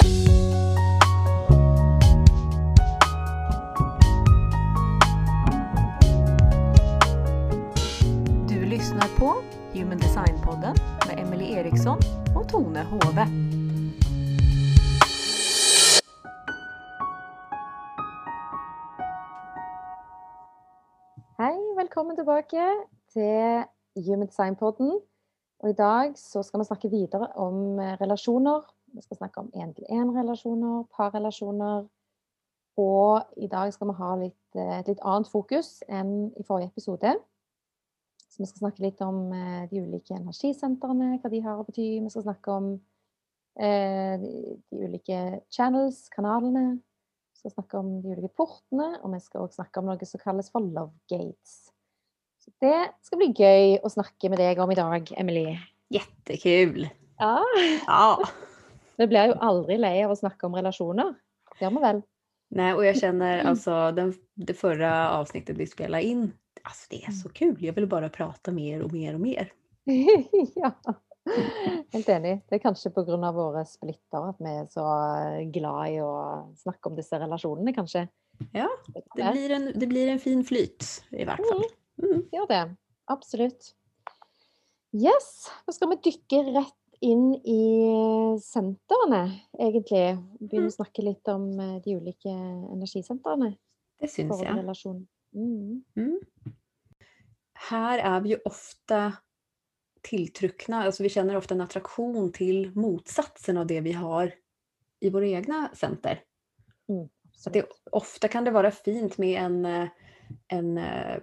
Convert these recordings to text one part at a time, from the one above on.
Du lyssnar på Human Design-podden med Emelie Eriksson och Tone Hove. Hej, välkommen tillbaka till Human Design-podden. Og I dag så skal vi snakke videre om relationer relasjoner. Vi skal snakke om én-til-én-relasjoner, parrelasjoner. Og i dag skal vi ha litt, eh, et litt annet fokus enn i forrige episode. Så vi skal snakke litt om eh, de ulike energisentrene, hva de har å bety. Vi skal snakke om eh, de, de ulike channels, kanalene. Vi skal snakke om de ulike portene, og vi skal også snakke om noe som kalles for love gates. Så det skal bli gøy å snakke med deg om i dag, Emily. Jättekul! Ja. Ja. Vi blir jo aldri lei av å snakke om relasjoner. Det gjør vi vel? Nej, och jag känner alltså den, det förra avsnittet vi spelade in, alltså det är så kul. Jag vill bara prata mer och mer och mer. ja. Helt enig. Det er kanskje pga. våre splitter at vi er så glad i å snakke om disse relasjonene, kanskje. Ja, Det blir en, det blir en fin flyt i vart fall. Mm. Gjør det. Absolutt. Yes, nå skal vi dykke rett inn i sentrene, egentlig. Begynne å snakke litt om eh, de ulike energisentrene Det syns relasjon. Mm. Mm. Här är vi ju ofta tilltryckna, alltså vi känner ofta en attraktion till motsatsen av det vi har i våra egna center. Så att det, ofta kan det vara fint med en, eh, en, eh,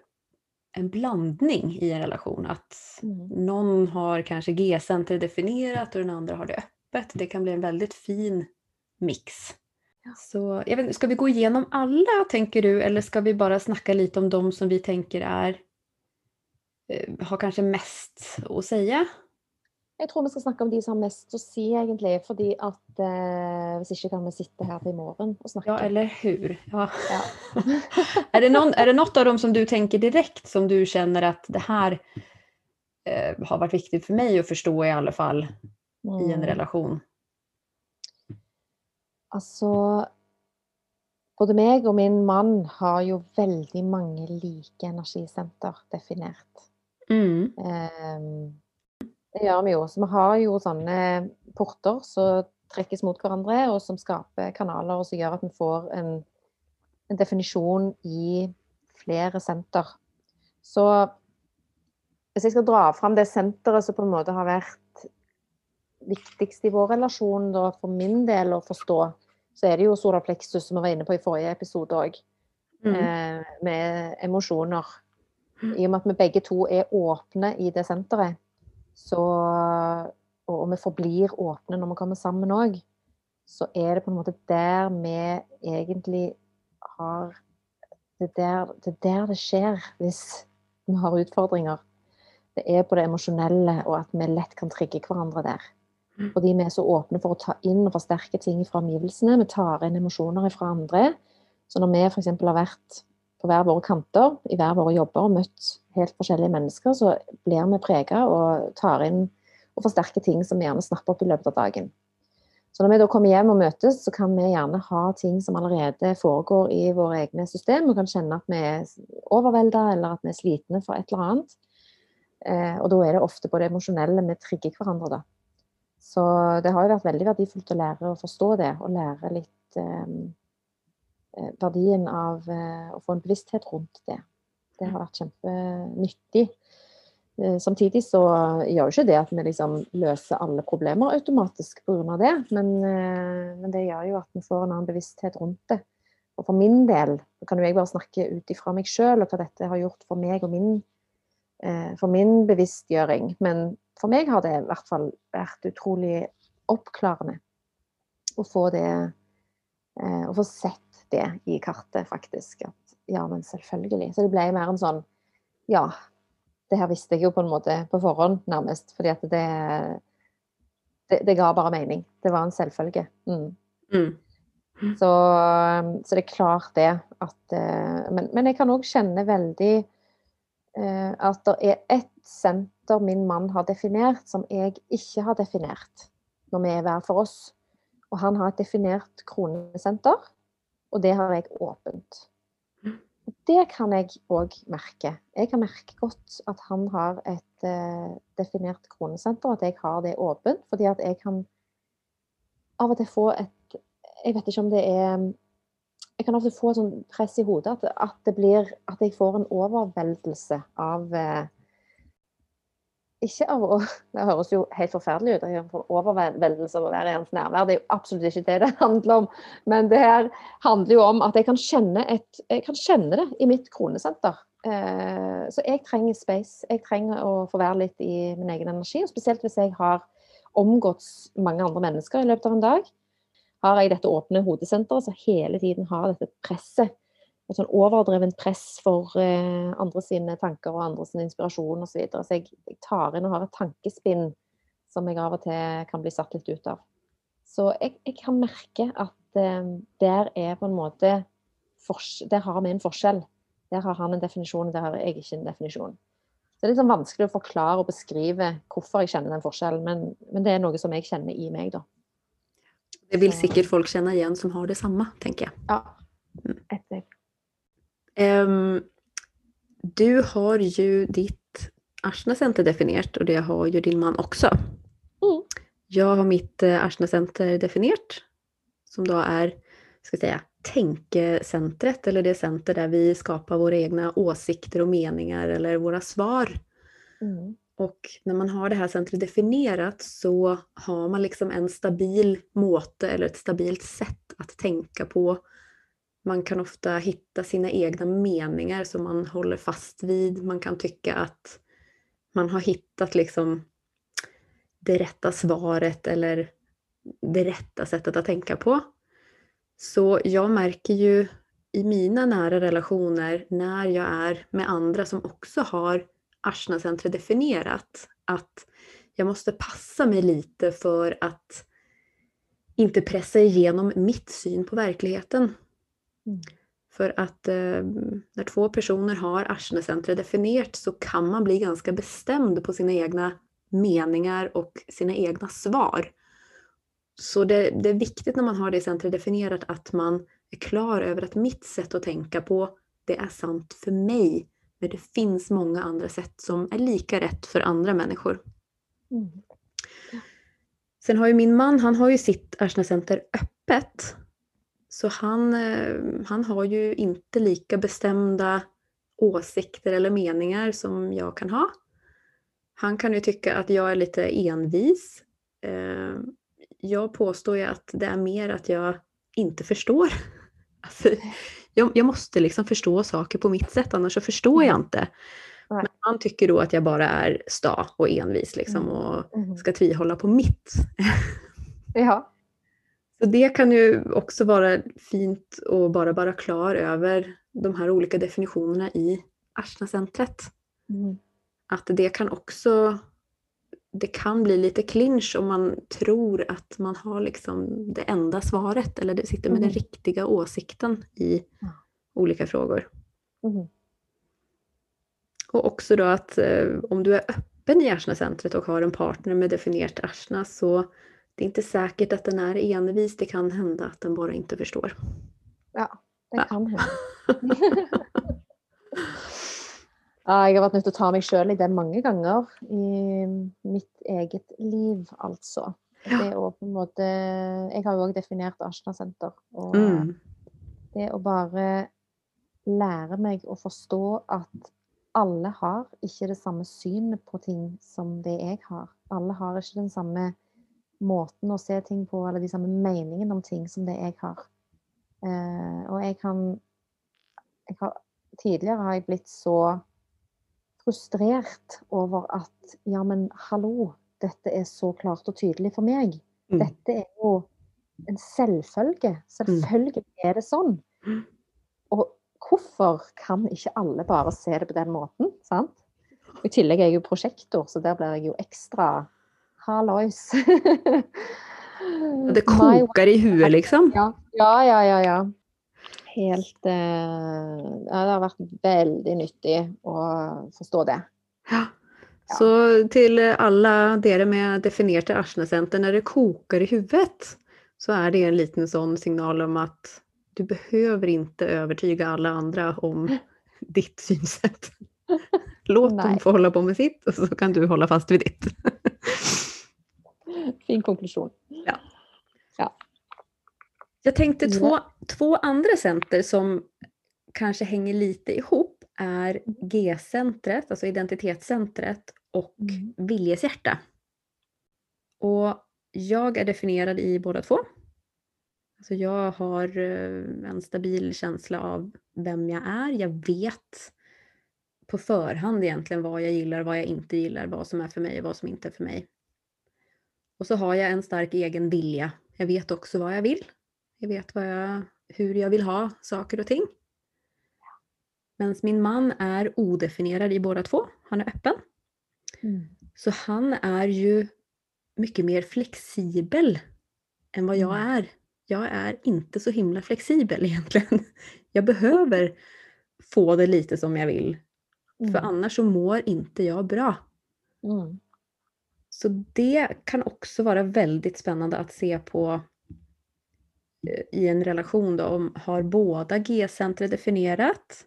en blandning i en relation. Att Mm. någon har kanske G-center definierat och den andra har det öppet. Det kan bli en väldigt fin mix. Ja. Så jag vet, ska vi gå igenom alla tänker du eller ska vi bara snacka lite om de som vi tänker är eh, har kanske mest att säga? Jeg tror vi skal snakke om de som har mest å si, egentlig. Fordi at eh, hvis ikke kan vi sitte her til i morgen og snakke. Ja, eller hur? Ja. Ja. är, det någon, är det något av dem som du tänker direkt som du känner att det här eh, har varit viktigt för mig att förstå i alla fall i en Mm. relation? Altså Både meg og min mann har jo veldig mange like energisenter definert. Mm. Ehm, det gjør vi jo. Så vi har jo sånne porter som trekkes mot hverandre, og som skaper kanaler, og som gjør at vi får en, en definisjon i flere senter. Så hvis jeg skal dra fram det senteret som på en måte har vært viktigst i vår relasjon, da, for min del å forstå, så er det jo solar plexus, som vi var inne på i forrige episode òg Mm. eh, med emosjoner. I og med at vi begge to er åpne i det senteret, så, og, og vi forblir åpne når vi kommer sammen òg, så er det på en måte der vi egentlig har det er der, det er der det skjer hvis vi har utfordringer. Det er på det emosjonelle, og at vi lett kan trigge hverandre der. Mm. Fordi vi er så åpne for å ta inn og forsterke ting fra omgivelsene. Vi tar inn emosjoner fra andre. Så når vi f.eks. har vært på hver våre kanter i hver våre jobber og møtt helt forskjellige mennesker, så blir vi prega og tar inn og forsterker ting som vi gjerne snapper opp i løpet av dagen. Så når vi da kommer hjem og møtes, så kan vi gjerne ha ting som allerede foregår i våre egne system, og kan kjenne at vi er overvelda eller at vi er slitne for et eller annet. Eh, og da er det ofte på det emosjonelle vi trigger hverandre, da. Så det har jo vært veldig verdifullt å lære å forstå det, og lære litt eh, eh verdien av eh, å få en bevissthet rundt det. Det har vært kjempenyttig. Eh, Samtidig så gjør jo ikke det at vi liksom løser alle problemer automatisk pga. det, men, eh, men det gjør jo at vi får en annen bevissthet rundt det. Og for min del kan jo jeg bare snakke ut ifra meg sjøl og hva dette har gjort for meg og min, eh, for min bevisstgjøring. Men for meg har det i hvert fall vært utrolig oppklarende å få det Å få sett det i kartet, faktisk. At ja, men selvfølgelig. Så det ble mer en sånn Ja, det her visste jeg jo på en måte på forhånd, nærmest. Fordi at det Det, det ga bare mening. Det var en selvfølge. Mm. Mm. Så, så det er klart det at eh, Men, men jeg kan òg kjenne veldig eh, at det er ett senter min mann har definert, som jeg ikke har definert når vi er hver for oss. Og han har et definert kronesenter, og det har jeg åpent. Og Det kan jeg òg merke. Jeg kan merke godt at han har et eh, definert kronesenter, at jeg har det åpent. Fordi at jeg kan av og til få et Jeg vet ikke om det er Jeg kan ofte få et sånn press i hodet at, at det blir At jeg får en overveldelse av eh, ikke av å Det høres jo helt forferdelig ut. Jeg overveldelse av å være i hans nærvær. Det er jo absolutt ikke det det handler om. Men det her handler jo om at jeg kan kjenne, et, jeg kan kjenne det i mitt kronesenter. Eh, så jeg trenger space. Jeg trenger å få være litt i min egen energi. Og spesielt hvis jeg har omgått mange andre mennesker i løpet av en dag. Har jeg dette åpne hodesenteret som hele tiden har dette presset et sånn overdreven press for eh, andre sine tanker og andre sin inspirasjon osv. Så, videre. så jeg, jeg tar inn og har et tankespinn som jeg av og til kan bli satt litt ut av. Så jeg, jeg kan merke at eh, der er på en måte Der har vi en forskjell. Der har han en definisjon, der har jeg ikke en definisjon. Så det er litt sånn vanskelig å forklare og beskrive hvorfor jeg kjenner den forskjellen, men, men det er noe som jeg kjenner i meg, da. Det vil sikkert folk kjenne igjen som har det samme, tenker jeg. Ja. Etter. Ehm, du har ju ditt Arsnacenter definierat och det har ju din man också. Mm. Jag har mitt eh, Arsnacenter definierat som då är ska säga, tänkecentret eller det center där vi skapar våra egna åsikter och meningar eller våra svar. Mm. Och när man har det här centret definierat så har man liksom en stabil måte eller ett stabilt sätt att tänka på man kan ofta hitta sina egna meningar som man håller fast vid. Man kan tycka att man har hittat liksom det rätta svaret eller det rätta sättet att tänka på. Så jag märker ju i mina nära relationer när jag är med andra som också har Arsnacentret definierat att jag måste passa mig lite för att inte pressa igenom mitt syn på verkligheten. Mm. För att eh, när två personer har Arsnecentret definierat så kan man bli ganska bestämd på sina egna meningar och sina egna svar. Så det, det är viktigt när man har det centret definierat att man är klar över att mitt sätt att tänka på, det är sant för mig. Men det finns många andra sätt som är lika rätt för andra människor. Mm. Sen har ju min man, han har ju sitt Arsnecenter öppet. Så han, eh, han har ju inte lika bestämda åsikter eller meningar som jag kan ha. Han kan ju tycka att jag är lite envis. Eh, jag påstår ju att det är mer att jag inte förstår. Alltså, jag, jag måste liksom förstå saker på mitt sätt, annars så förstår jag inte. Nej. Men han tycker då att jag bara är sta och envis liksom, och Mm. ska tvihålla på mitt. Ja. Så det kan ju också vara fint att bara vara klar över de här olika definitionerna i Arsnacentret. Mm. Att det kan också det kan bli lite clinch om man tror att man har liksom det enda svaret eller det sitter med den Mm. riktiga åsikten i Ja. olika frågor. Mm. Och också då att eh, om du är öppen i Arsnacentret och har en partner med definierat Arsna så det är inte säkert att den är envis. Det kan hända att den bara inte förstår. Ja, det kan hende. ja, jeg har vært nødt til å ta meg sjøl i det mange ganger i mitt eget liv, altså. Ja. Det å på en måte Jeg har jo òg definert Ashna-senter. Og Mm. det å bare lære meg å forstå at alle har ikke det samme synet på ting som det jeg har. Alle har ikke den samme måten å se ting på, eller de samme meningene om ting som det jeg har. Eh, og jeg kan jeg har, Tidligere har jeg blitt så frustrert over at ja, men hallo, dette er så klart og tydelig for meg. Mm. Dette er jo en selvfølge. Selvfølgelig er det sånn. Og hvorfor kan ikke alle bare se det på den måten? sant? I tillegg er jeg jo prosjektor, så der blir jeg jo ekstra hallois. Det kokar i huet liksom. ja, ja, ja, ja. ja. Helt eh, ja, Det har vært veldig nyttig å forstå det. Ja. Så till alla dere med definierade Arsnacenter, när det kokar i huvudet så är det en liten sån signal om att du behöver inte övertyga alla andra om ditt synsätt. Låt dem få hålla på med sitt och så kan du hålla fast vid ditt. Fin konklusion. Jag tänkte Ja. två, två andra center som kanske hänger lite ihop är G-centret, alltså identitetscentret och Mm. viljeshjärta. Och jag är definierad i båda två. Alltså jag har eh, en stabil känsla av vem jag är. Jag vet på förhand egentligen vad jag gillar, vad jag inte gillar, vad som är för mig och vad som inte är för mig. Och så har jag en stark egen vilja. Jag vet också vad jag vill. Jag vet vad jag, hur jag vill ha saker och ting. Medan min man är odefinierad i båda två. Han är öppen. Mm. Så han är ju mycket mer flexibel än vad jag Mm. är. Jag är inte så himla flexibel egentligen. Jag behöver få det lite som jag vill. För Mm. annars så mår inte jag bra. Mm. Så det kan också vara väldigt spännande att se på eh, i en relation då, om har båda G-centret definierat?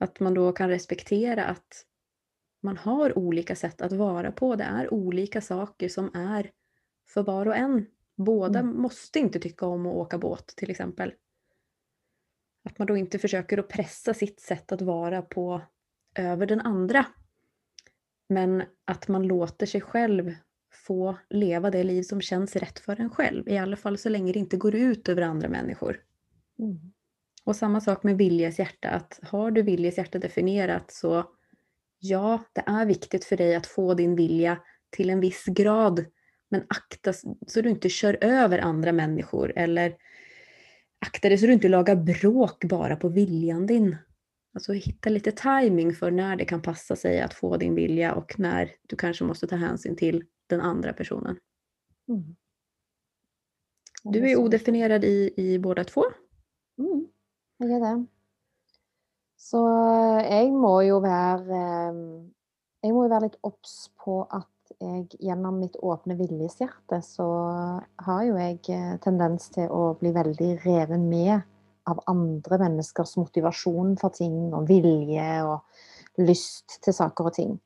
Att man då kan respektera att man har olika sätt att vara på. Det är olika saker som är för var och en. Båda Mm. måste inte tycka om att åka båt till exempel. Att man då inte försöker att pressa sitt sätt att vara på över den andra. Men att man låter sig själv få leva det liv som känns rätt för en själv. I alla fall så länge det inte går ut över andra människor. Mm. Och samma sak med viljes hjärta. Att har du viljes hjärta definierat så ja, det är viktigt för dig att få din vilja till en viss grad. Men akta så du inte kör över andra människor eller akta dig så du inte lagar bråk bara på viljan din. Alltså hitta lite timing för när det kan passa sig att få din vilja och när du kanske måste ta hänsyn till den andra personen. Mm. Du är odefinierad i, i båda två. Mm, jeg er det. Så jeg må jo være eh, Jeg må jo være litt obs på at jeg gjennom mitt åpne viljeshjerte så har jo jeg eh, tendens til å bli veldig revet med av andre menneskers motivasjon for ting og vilje og lyst til saker og ting.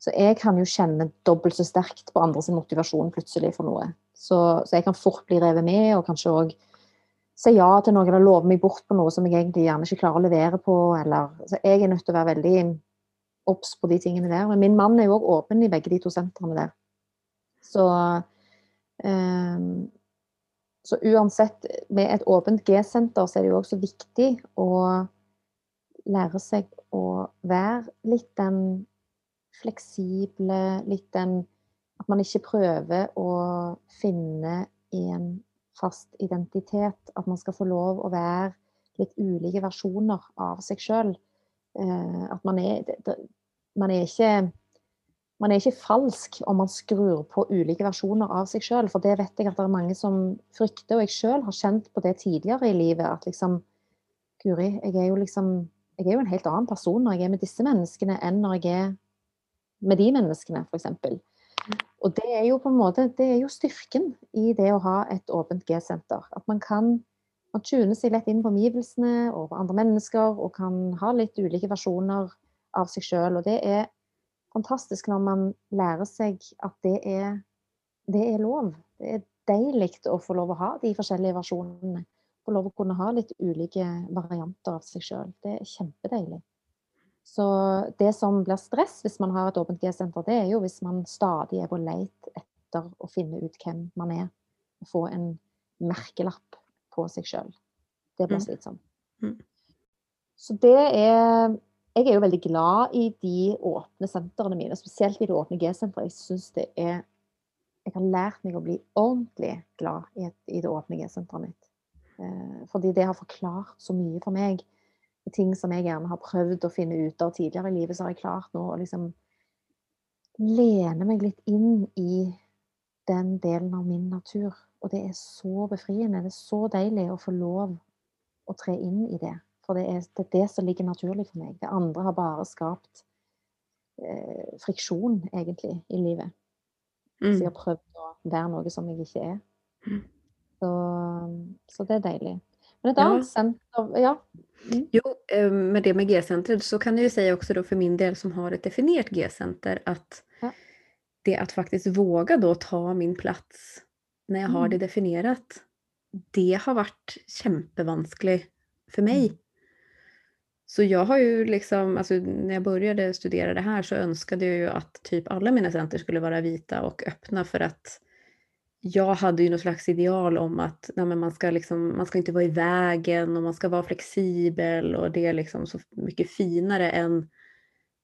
Så jeg kan jo kjenne dobbelt så sterkt på andres motivasjon plutselig for noe. Så, så jeg kan fort bli revet med, og kanskje òg si ja til noe eller love meg bort på noe som jeg egentlig gjerne ikke klarer å levere på. Eller, så jeg er nødt til å være veldig obs på de tingene der. Men min mann er jo òg åpen i begge de to sentrene der. Så, ehm, så uansett, med et åpent G-senter så er det jo også viktig å lære seg å være litt den fleksible, litt den At man ikke prøver å finne en fast identitet. At man skal få lov å være litt ulike versjoner av seg sjøl. Eh, At man er, man er ikke man er ikke falsk om man skrur på ulike versjoner av seg sjøl, for det vet jeg at det er mange som frykter, og jeg sjøl har kjent på det tidligere i livet. At liksom Guri, jeg er jo liksom Jeg er jo en helt annen person når jeg er med disse menneskene, enn når jeg er med de menneskene, f.eks. Og det er jo på en måte Det er jo styrken i det å ha et åpent G-senter. At man kan man tuner seg lett inn på omgivelsene og på andre mennesker, og kan ha litt ulike versjoner av seg sjøl. Og det er fantastisk når man lærer seg at det er, det er lov. Det er deilig å få lov å ha de forskjellige versjonene. Få lov å kunne ha litt ulike varianter av seg sjøl. Det er kjempedeilig. Så det som blir stress hvis man har et åpent G-senter, det er jo hvis man stadig er på leit etter å finne ut hvem man er. Og få en merkelapp på seg sjøl. Det blir Mm. slitsomt. Mm. Så det er Jeg er jo veldig glad i de åpne sentrene mine, spesielt i det åpne G-senteret. Jeg syns det er Jeg har lært meg å bli ordentlig glad i, et, i det åpne G-senteret mitt. Eh, fordi det har forklart så mye for meg. Ting som jeg gjerne har prøvd å finne ut av tidligere i livet, så har jeg klart nå å liksom lene meg litt inn i den delen av min natur. Og det er så befriende. Det er så deilig å få lov å tre inn i det. For det er det, er det som ligger naturlig for meg. Det andre har bare skapt eh, friksjon, egentlig, i livet. Så jeg Mm. har prøvd å være noe som jeg ikke er. Så, så det är dejligt. Men ett Ja. annat center, ja. Mm. Jo, eh, med det med G-centret så kan jag ju säga också då för min del som har ett definierat G-center att Ja. det att faktiskt våga då ta min plats när jag har Mm. det definierat, det har varit kämpevanskligt för mig. Mm. Så jag har ju liksom, alltså när jag började studera det här så önskade jag ju att typ alla mina center skulle vara vita och öppna för att jag hade ju något slags ideal om att nej man, ska liksom, man ska inte vara i vägen och man ska vara flexibel och det är liksom så mycket finare än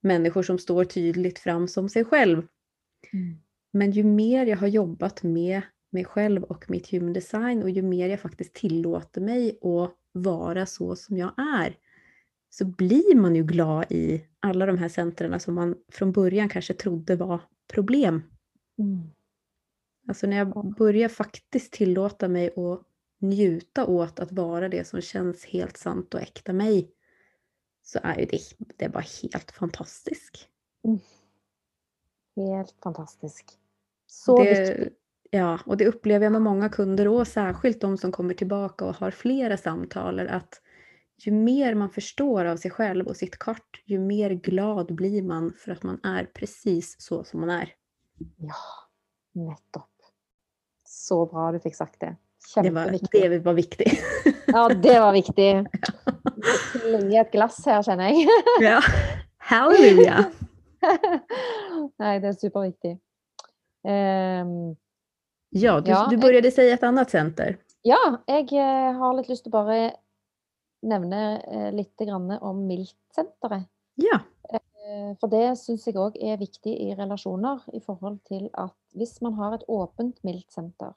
människor som står tydligt fram som sig själv. Mm. Men ju mer jag har jobbat med mig själv och mitt human design och ju mer jag faktiskt tillåter mig att vara så som jag är så blir man ju glad i alla de här centren som man från början kanske trodde var problem. Mm. Alltså när jag börjar faktiskt tillåta mig att njuta åt att vara det som känns helt sant och äkta mig så är ju det, det är bara helt fantastiskt. Helt fantastisk. Så viktigt. det, ja, och det upplever jag med många kunder och särskilt de som kommer tillbaka och har flera samtal att ju mer man förstår av sig själv och sitt kart, ju mer glad blir man för att man är precis så som man är. Ja, nettopp. Så bra du fick sagt det. Det var, det var viktigt. Ja, det var viktigt. Slänga ett glass här känner jag. ja. Halleluja! Nej, det är superviktigt. Ehm, Ja, du, Ja, du jeg- började säga ett annat center. ja, jeg eh, har litt lyst til å bare nevne eh, litt om Mildt-senteret. Ja, Eh, For det syns jeg òg er viktig i relasjoner, i forhold til at hvis man har et åpent mildt-senter,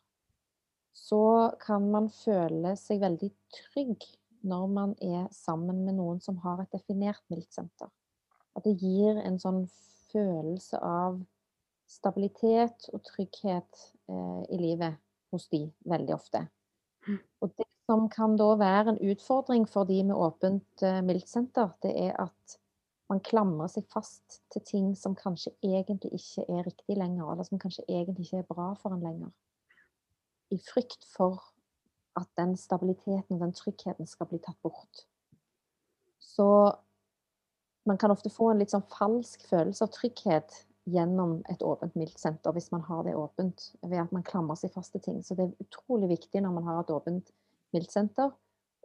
så kan man føle seg veldig trygg når man er sammen med noen som har et definert mildt-senter. At det gir en sånn følelse av stabilitet og trygghet eh, i livet hos de veldig ofte. Mm. Og det som kan da være en utfordring for de med åpent eh, det er at man klamrer seg fast til ting som kanskje egentlig ikke er riktig lenger, eller som kanskje egentlig ikke er bra for en lenger. I frykt for at den stabiliteten og den tryggheten skal bli tatt bort. Så man kan ofte få en litt sånn falsk følelse av trygghet gjennom et åpent miltsenter, hvis man har det åpent, ved at man klamrer seg fast til ting. Så det er utrolig viktig når man har et åpent mildt-senter,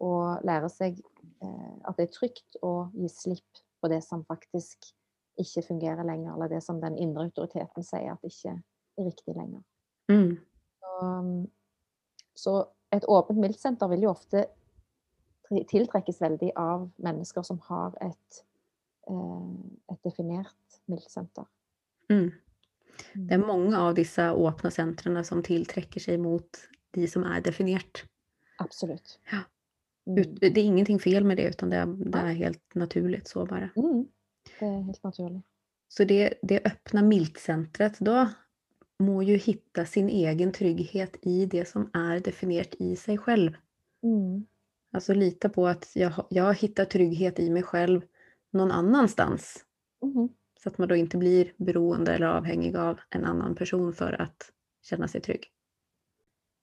å lære seg eh, at det er trygt å gi slipp på det som faktisk ikke fungerer lenger, eller det som den indre autoriteten sier at ikke er riktig lenger. mm. Um, Så et åpent mildt-senter vil jo ofte tiltrekkes veldig av mennesker som har et, eh, et definert mildt-senter. Mm. Det är många av dessa öppna centren som tillträcker sig mot de som är definierat. Absolutt. Ja. Mm. Det är ingenting fel med det utan det är, det är helt naturligt så bara. Mm. Det er helt naturlig. Så det, det öppna miltcentret då må ju hitta sin egen trygghet i det som är definierat i sig själv. Mm. Alltså lita på att jag, jag hittar trygghet i mig själv någon annanstans. Mhm. Så att man då inte blir beroende eller avhängig av en annan person för att känna sig trygg.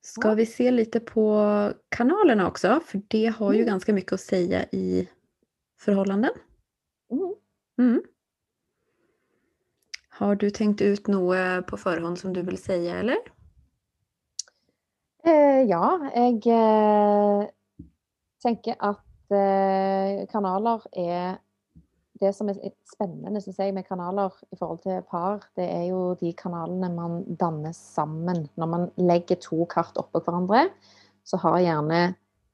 Ska vi se lite på kanalerna också? För det har ju Mm. ganska mycket att säga i förhållanden. Mhm. Mm. Har du tänkt ut något på förhand som du vill säga eller? Eh, ja, jeg eh, tenker at eh, kanaler er det som er spennende synes jeg, med kanaler i forhold til par, det er jo de kanalene man danner sammen. Når man legger to kart oppå hverandre, så har gjerne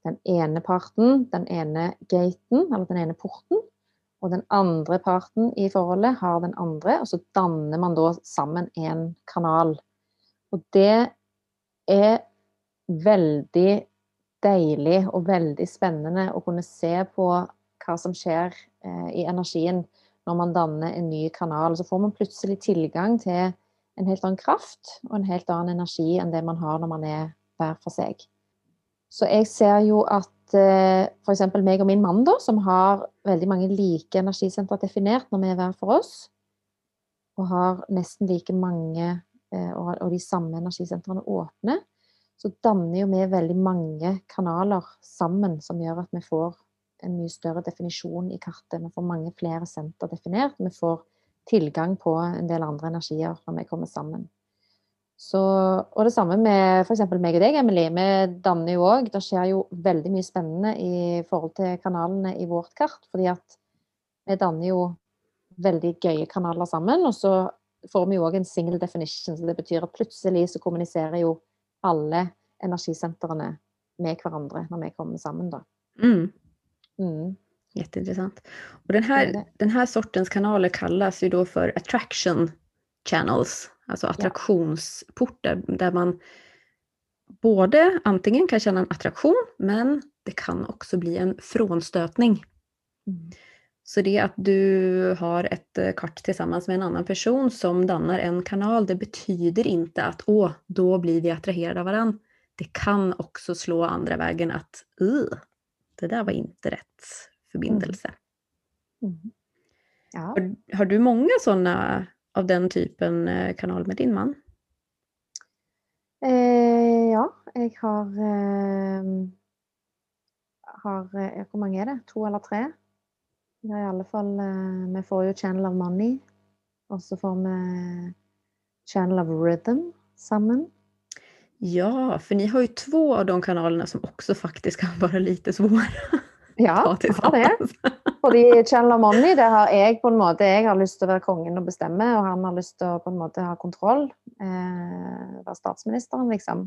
den ene parten den ene gaten, eller den ene porten, og den andre parten i forholdet har den andre, og så danner man da sammen en kanal. Og det er veldig deilig og veldig spennende å kunne se på hva som skjer eh, i energien når man danner en ny kanal. Så får man plutselig tilgang til en helt annen kraft og en helt annen energi enn det man har når man er hver for seg. Så jeg ser jo at eh, f.eks. meg og min mann, da, som har veldig mange like energisentre definert når vi er hver for oss, og har nesten like mange eh, og, og de samme energisentrene åpne, så danner jo vi veldig mange kanaler sammen som gjør at vi får en mye større definisjon i kartet. Vi får mange flere senter definert. Vi får tilgang på en del andre energier når vi kommer sammen. Så, og det samme med f.eks. meg og deg, Emily. Vi danner jo òg Det skjer jo veldig mye spennende i forhold til kanalene i vårt kart. Fordi at vi danner jo veldig gøye kanaler sammen. Og så får vi jo òg en single definition. Så det betyr at plutselig så kommuniserer jo alle energisentrene med hverandre når vi kommer sammen, da. Mm. Mm. Jätteintressant. Och den här, den här sortens kanaler kallas ju då för attraction channels, alltså attraktionsportar där man både antingen kan känna en attraktion men det kan också bli en frånstötning. Mm. Så det att du har ett eh, kart tillsammans med en annan person som dannar en kanal, det betyder inte att åh, då blir vi attraherade av varandra. Det kan också slå andra vägen att "Ugh, det där var inte rätt förbindelse. Mm. Ja. Har, har du många sådana av den typen eh, kanal med din man? Eh, ja, jeg har eh, har Hvor mange er det? To eller tre? Har i alle fall eh, Vi får jo Channel of Money, og så får vi Channel of Rhythm sammen. Ja, för ni har ju två av de kanalerna som också faktiskt kan vara lite svåra Ja, att vi har det. Fordi Channel Money, det har jeg på en måte Jeg har lyst til å være kongen og bestemme, og han har lyst til å på en måte ha kontroll. Eh, være statsministeren, liksom.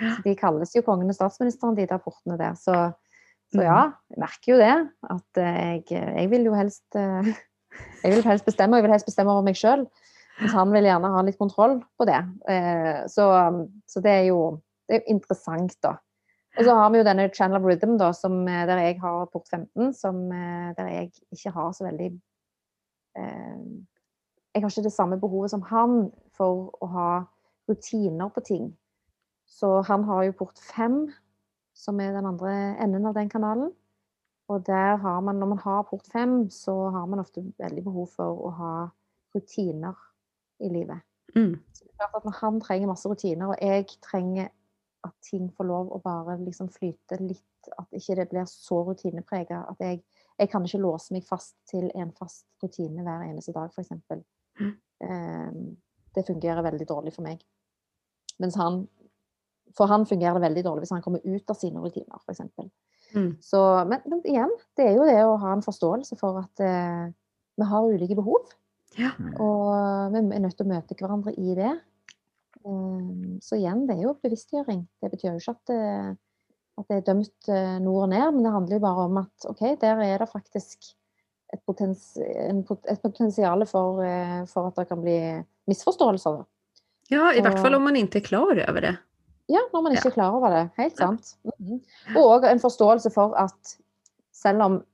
Så de kalles jo kongen og statsministeren, de der portene der. Så, så ja, jeg merker jo det. At eh, jeg, jeg vil jo helst eh, Jeg vil helst bestemme, og jeg vil helst bestemme over meg sjøl. Han vil gjerne ha litt kontroll på det. Eh, så, så det er jo det er interessant, da. Og så har vi jo denne Channel of Rhythm, da, som, eh, der jeg har port 15, som, där der jeg ikke har så veldig eh, Jeg har ikke det samme behovet som han for å ha rutiner på ting. Så han har jo port 5, som er den andre enden av den kanalen. Og der har man, når man har port 5, så har man ofte veldig behov for å ha rutiner i livet. Mm. Så det er klart at han trenger masse rutiner, og jeg trenger at ting får lov å bare liksom flyte litt, at ikke det blir så rutineprega at jeg, jeg kan ikke låse meg fast til en fast rutine hver eneste dag, f.eks. Mm. Um, det fungerer veldig dårlig for meg. Mens han For han fungerer det veldig dårlig hvis han kommer ut av sine rutiner, f.eks. Mm. Så, men, men igjen, det er jo det å ha en forståelse for at eh, vi har ulike behov. Ja. Og vi er nødt til å møte hverandre i det. Um, Så igjen, det er jo bevisstgjøring. Det betyr jo ikke at, eh, at det er dømt eh, nord og ned, men det handler jo bare om at OK, der er det faktisk et, potens, en, pot- et potensial for, eh, for at det kan bli misforståelser. ja, i Och- fall om man inte är klar över det. Ja, når man ikke er klar over det. Helt sant. Mhm. Og en forståelse for at selv om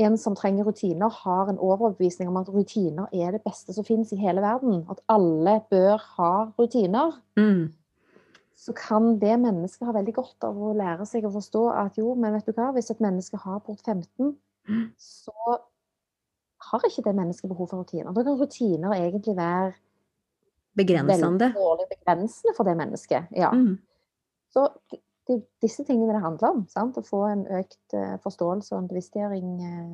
en som trenger rutiner, har en overbevisning om at rutiner er det beste som finnes i hele verden, at alle bør ha rutiner, Mm. så kan det mennesket ha veldig godt av å lære seg å forstå at jo, men vet du hva, hvis et menneske har port 15, Mm. så har ikke det mennesket behov for rutiner. Da kan rutiner egentlig være Begränsande. veldig dårlig begrensende for det mennesket. Ja. Mm. Så det er disse tingene det handler om. Sant? Å få en økt eh, forståelse og en bevisstgjøring eh,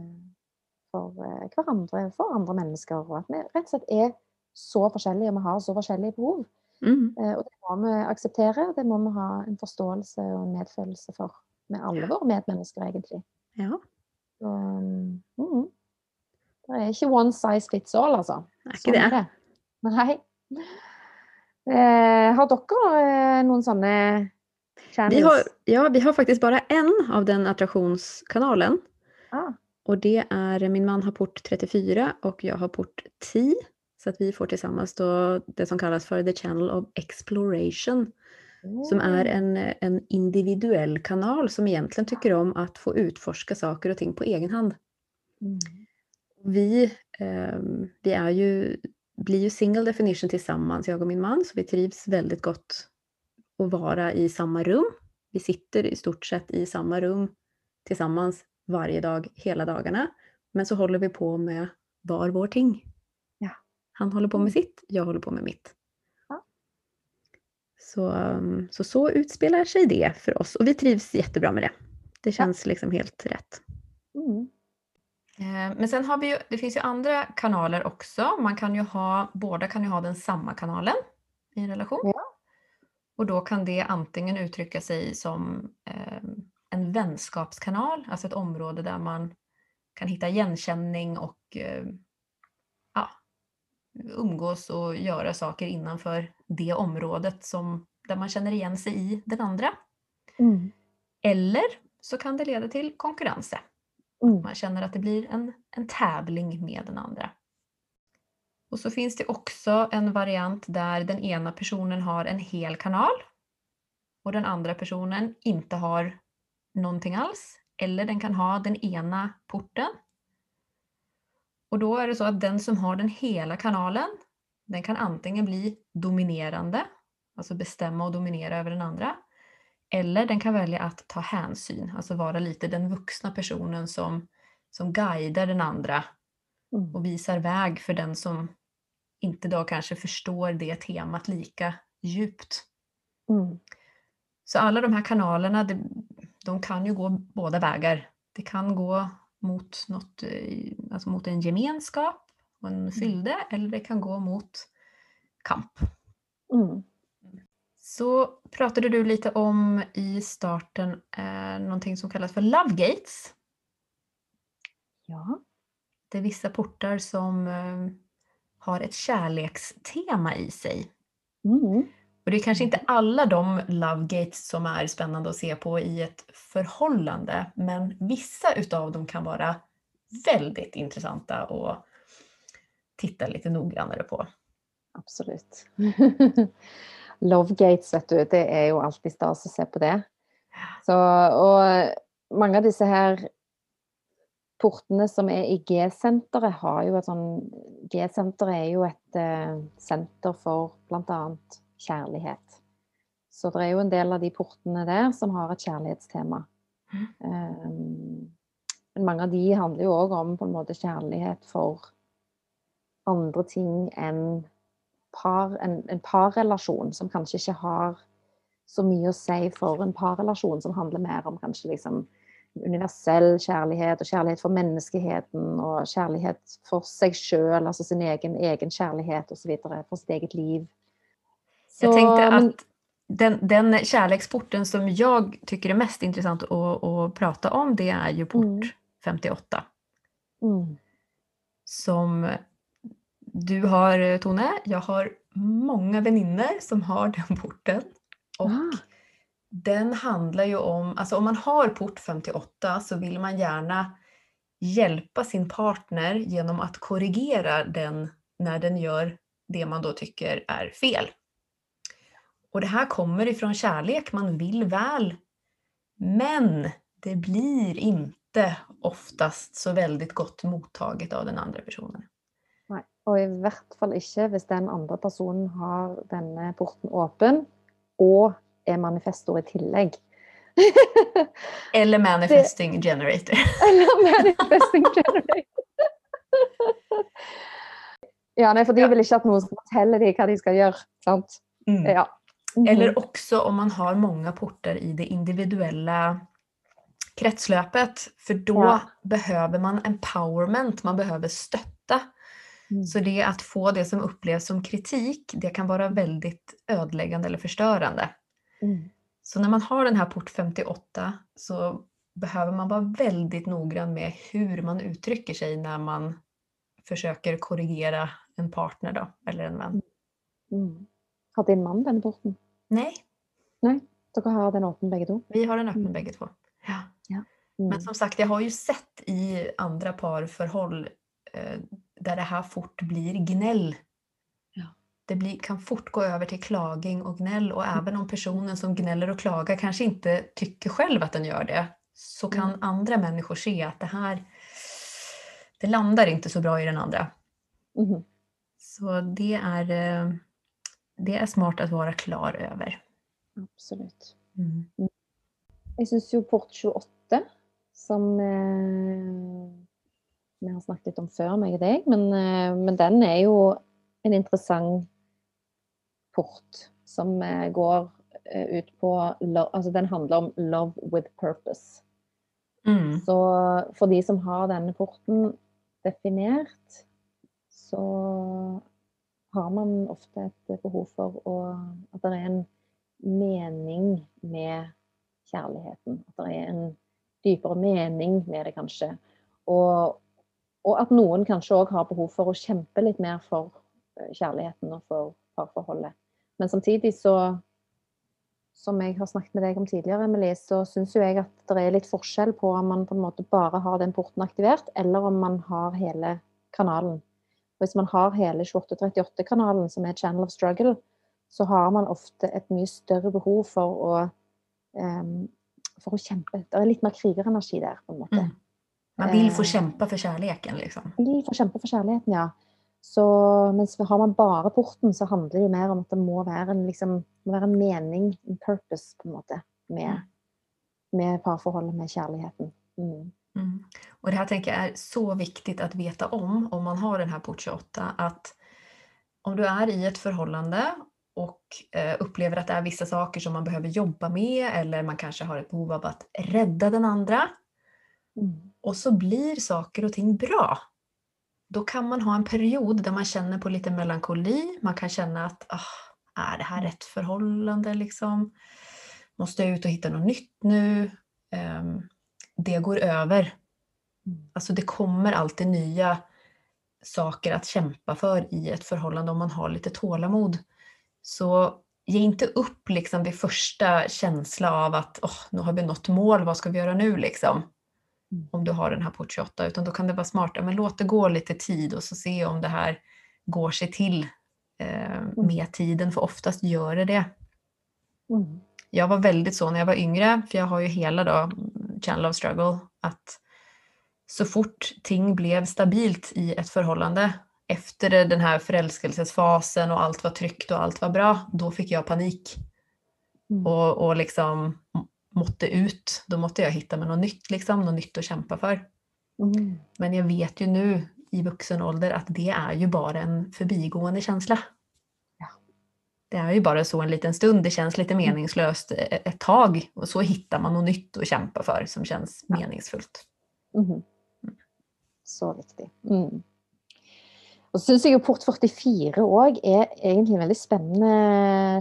for eh, hverandre, for andre mennesker. Og at vi rett og slett er så forskjellige, og vi har så forskjellige behov. Mm. Og det må vi akseptere, og det må vi ha en forståelse og en medfølelse for med alle våre medmennesker, egentlig. Ja, Så, mm, det er ikke one size fits all, altså. det är inte Sånn er det. det. Nei. Eh, har dere noen sånne Vi har, ja, vi har faktiskt bara en av den attraktionskanalen. Ah. Och det är, min man har port 34 och jag har port 10. Så att vi får tillsammans då det som kallas för The Channel of Exploration. Som är en, en individuell kanal som egentligen tycker om att få utforska saker och ting på egen hand. Mm. Vi, ehm, vi är ju, blir ju single definition tillsammans, jag och min man, så vi trivs väldigt gott att vara i samma rum. Vi sitter i stort sett i samma rum tillsammans varje dag, hela dagarna. Men så håller vi på med var vår ting. Ja. Han håller på med Mm. sitt, jag håller på med mitt. Ja. Så, um, så så utspelar sig det för oss och vi trivs jättebra med det. Det känns liksom helt rätt. Mm. Eh, Men sen har vi ju, det finns ju andra kanaler också. Man kan ju ha, båda kan ju ha den samma kanalen i en relation. Och då kan det antingen uttrycka sig som eh, en vänskapskanal, alltså ett område där man kan hitta igenkänning och eh, ja, umgås och göra saker innanför det området som, där man känner igen sig i den andra. Mm. Eller så kan det leda till konkurrenser. Mm. Man känner att det blir en, en tävling med den andra. Och så finns det också en variant där den ena personen har en hel kanal och den andra personen inte har någonting alls. Eller den kan ha den ena porten. Och då är det så att den som har den hela kanalen, den kan antingen bli dominerande, alltså bestämma och dominera över den andra. Eller den kan välja att ta hänsyn, alltså vara lite den vuxna personen som, som guidar den andra Mm. och visar väg för den som inte då kanske förstår det temat lika djupt. Mm. Så alla de här kanalerna, det, de kan ju gå båda vägar. Det kan gå mot, något, eh, alltså mot en gemenskap och en fylde eller det kan gå mot kamp. Mm. Så pratade du lite om i starten eh, någonting som kallas för Love Gates. Ja. Det är vissa portar som eh, har ett kärlekstema i sig. Mm. Och det är kanske inte alla de love gates som är spännande att se på i ett förhållande, men vissa utav dem kan vara väldigt intressanta att titta lite noggrannare på. Absolutt. Love gates, vet du, det er jo alltid stas å se på det. Så, og mange av disse her portene som er i G-senteret, har jo et sånn G-senteret er jo et eh, senter for bl.a. kjærlighet. Så det er jo en del av de portene der som har et kjærlighetstema. Um, men mange av de handler jo òg om på en måte kjærlighet for andre ting enn par, en, en parrelasjon, som kanskje ikke har så mye å si for en parrelasjon, som handler mer om kanskje liksom universell kjærlighet og kjærlighet for menneskeheten og kjærlighet for seg sjøl, altså sin egen, egen kjærlighet osv. for sitt eget liv. Jag Så, tänkte men- att den, den kärleksporten som jag tycker är mest intressant att, att prata om, det är ju port Mm. 58. Mm. Som du har Tone, jag har många vänner som har den porten. Och Ah den handlar ju om, alltså om man har port 58 så vill man gärna hjälpa sin partner genom att korrigera den när den gör det man då tycker är fel. Och det här kommer ifrån kärlek, man vill väl. Men det blir inte oftast så väldigt gott mottaget av den andra personen. Nej, och i vart fall inte om den andra personen har denne porten öppen och er manifestor i tillegg. Eller manifesting generator. Eller manifesting generator. Ja, nei, for de Ja. vil ikke at noen skal fortelle dem hva de skal gjøre. sant? Mm. Ja. Mhm. Eller också om man har många portar i det individuella kretslöpet. För då Ja. behöver man empowerment, man behöver stötta. Mm. Så det att få det som upplevs som kritik, det kan vara väldigt ödeläggande eller förstörande. Mm. Så när man har den här port 58 så behöver man vara väldigt noggrann med hur man uttrycker sig när man försöker korrigera en partner då, eller en vän. Mm. Har din mann denne porten? Nej, Dere har den åpen begge to? vi har den öppen Mm. bägge två. Ja. Mm. Men som sagt, jag har ju sett i andra parförhåll eh, där det här fort blir gnäll. Det blir, kan fort gå över till klaging och gnäll och Mm. även om personen som gnäller och klagar kanske inte tycker själv att den gör det så kan Mm. andra människor se att det här det landar inte så bra i den andra. Mhm. Så det är, eh, det är smart att vara klar över. Absolutt. Mm. Jeg syns jo port 28, som eh, vi har snakket litt om før, meg og deg, men, eh, men den er jo en interessant port som eh, går eh, ut på Altså den handler om 'love with purpose'. Mm. Så for de som har denne porten definert, så har man ofte et behov for å, at det er en mening med kjærligheten. At det er en dypere mening med det, kanskje. Og, og at noen kanskje òg har behov for å kjempe litt mer for eh, kjærligheten og for parforholdet. Men samtidig så som jeg har snakket med deg om tidligere, Emilie, så syns jo jeg at det er litt forskjell på om man på en måte bare har den porten aktivert, eller om man har hele kanalen. Hvis man har hele 2838-kanalen, som er Channel of Struggle, så har man ofte et mye større behov for å, em, for å kjempe. Det er litt mer krigerenergi der, på en måte. Mm. Man vill få Eh. kämpa för kärleken liksom. Vi får kjempe for kjærligheten, ja. Så mens har man bare porten, så handler det jo mer om at det må være en, liksom, må være en mening, en purpose, på en måte, med, med parforholdet, med kjærligheten. Mm. Mm. Och det här tänker jag är så viktigt att veta om, om man har den här port 28, att om du är i ett förhållande och eh, upplever att det är vissa saker som man behöver jobba med eller man kanske har ett behov av att rädda den andra Mm. och så blir saker och ting bra. Då kan man ha en period där man känner på lite melankoli. Man kan känna att ah, är det här rätt förhållande liksom? Måste jag ut och hitta något nytt nu? Ehm, det går över. Mm. Alltså det kommer alltid nya saker att kämpa för i ett förhållande om man har lite tålamod. Så ge inte upp liksom vid första känsla av att oh, nu har vi nått mål, vad ska vi göra nu liksom? Mm. Om du har den här port 28, utan då kan det vara smart, men låt det gå lite tid och så se om det här går sig till eh, med tiden, för oftast gör det det. Mm. Jag var väldigt så när jag var yngre, för jag har ju hela då Channel of Struggle, att så fort ting blev stabilt i ett förhållande, efter den här förälskelsesfasen och allt var tryggt och allt var bra, då fick jag panik Mm. och, och liksom måtte ut. Då måste jag hitta mig något nytt, liksom, något nytt att kämpa för. Mm. Men jag vet ju nu i vuxen ålder att det är ju bara en förbigående känsla. Ja. Det är ju bara så en liten stund, det känns lite meningslöst e- ett tag och så hittar man något nytt att kämpa för som känns Ja. meningsfullt. Mhm. Så viktig. Mm. Og så syns jeg jo port 44 òg er egentlig en veldig spennende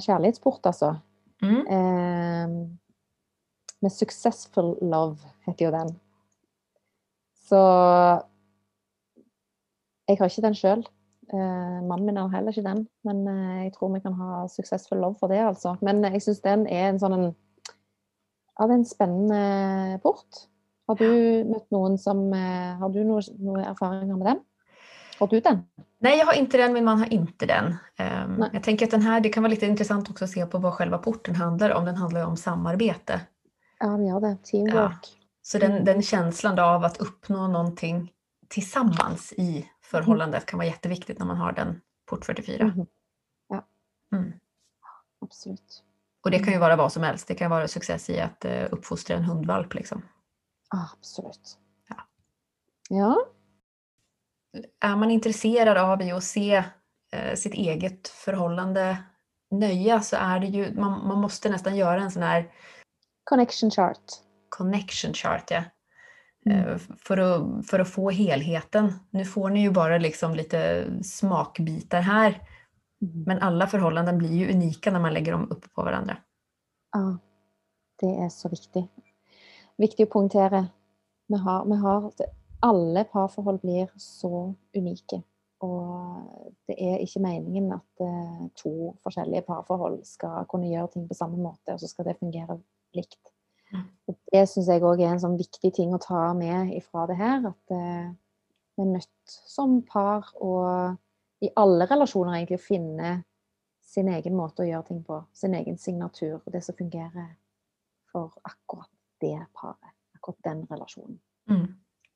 kjærlighetsport, altså. Mm. Eh, med 'Successful Love' heter jo den. Så Jeg har ikke den sjøl. Eh, mannen min har heller ikke den, men eh, jeg tror vi kan ha 'Successful Love' for det, altså. Men jeg syns den er en sånn en Ja, det er en spennende port. Har du møtt noen som eh, Har du noe, noe erfaringer med den? Har du den? Nej, jag har inte den, min man har inte den. Nej. jag tänker att den här, det kan vara lite intressant också att se på vad själva porten handlar om. Den handlar ju om samarbete. Ja, den gjør det. Teamwork. Så den, Mm. den känslan av att uppnå någonting tillsammans i förhållandet kan vara jätteviktigt när man har den port 44. Mhm. Mm. Absolutt. Och det kan ju Mm. vara vad som helst. Det kan vara success i att uh, uppfostra en hundvalp. Liksom. Absolutt. Ja. Ja. Är man intresserad av i att se eh, sitt eget förhållande nöja så är det ju, man, man måste nästan göra en sån här Connection chart. connection chart. Ja. Mm. Eh, För, att, för att få helheten. Nu får ni ju bara liksom lite smakbitar här. Mhm. Men alla förhållanden blir ju unika när man lägger dem upp på varandra. Ja, det er så viktig. Viktig å poengtere. Vi har, vi har Alle parforhold blir så unike. Og det er ikke meningen at eh, to forskjellige parforhold skal kunne gjøre ting på samme måte, og så skal det fungere likt. Mm. Og det syns jeg òg er en sånn viktig ting å ta med ifra det her. At eh, vi er nødt som par og i alle relasjoner egentlig å finne sin egen måte å gjøre ting på. Sin egen signatur. Og det som fungerer for akkurat det paret. Akkurat den relasjonen. Mm.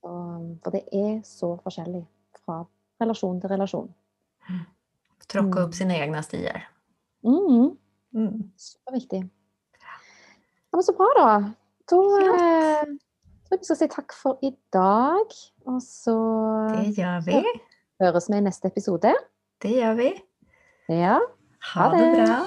Og, for det er så forskjellig fra relasjon til relasjon. Mm. upp sina egna stier. Mm, Mm. superviktig. Ja, men så bra, da. Da Flott. eh, tror jeg vi skal si takk for i dag. Og så Det gör vi. høres vi i neste episode. Det gör vi. Ja. Ha Ha det det. bra.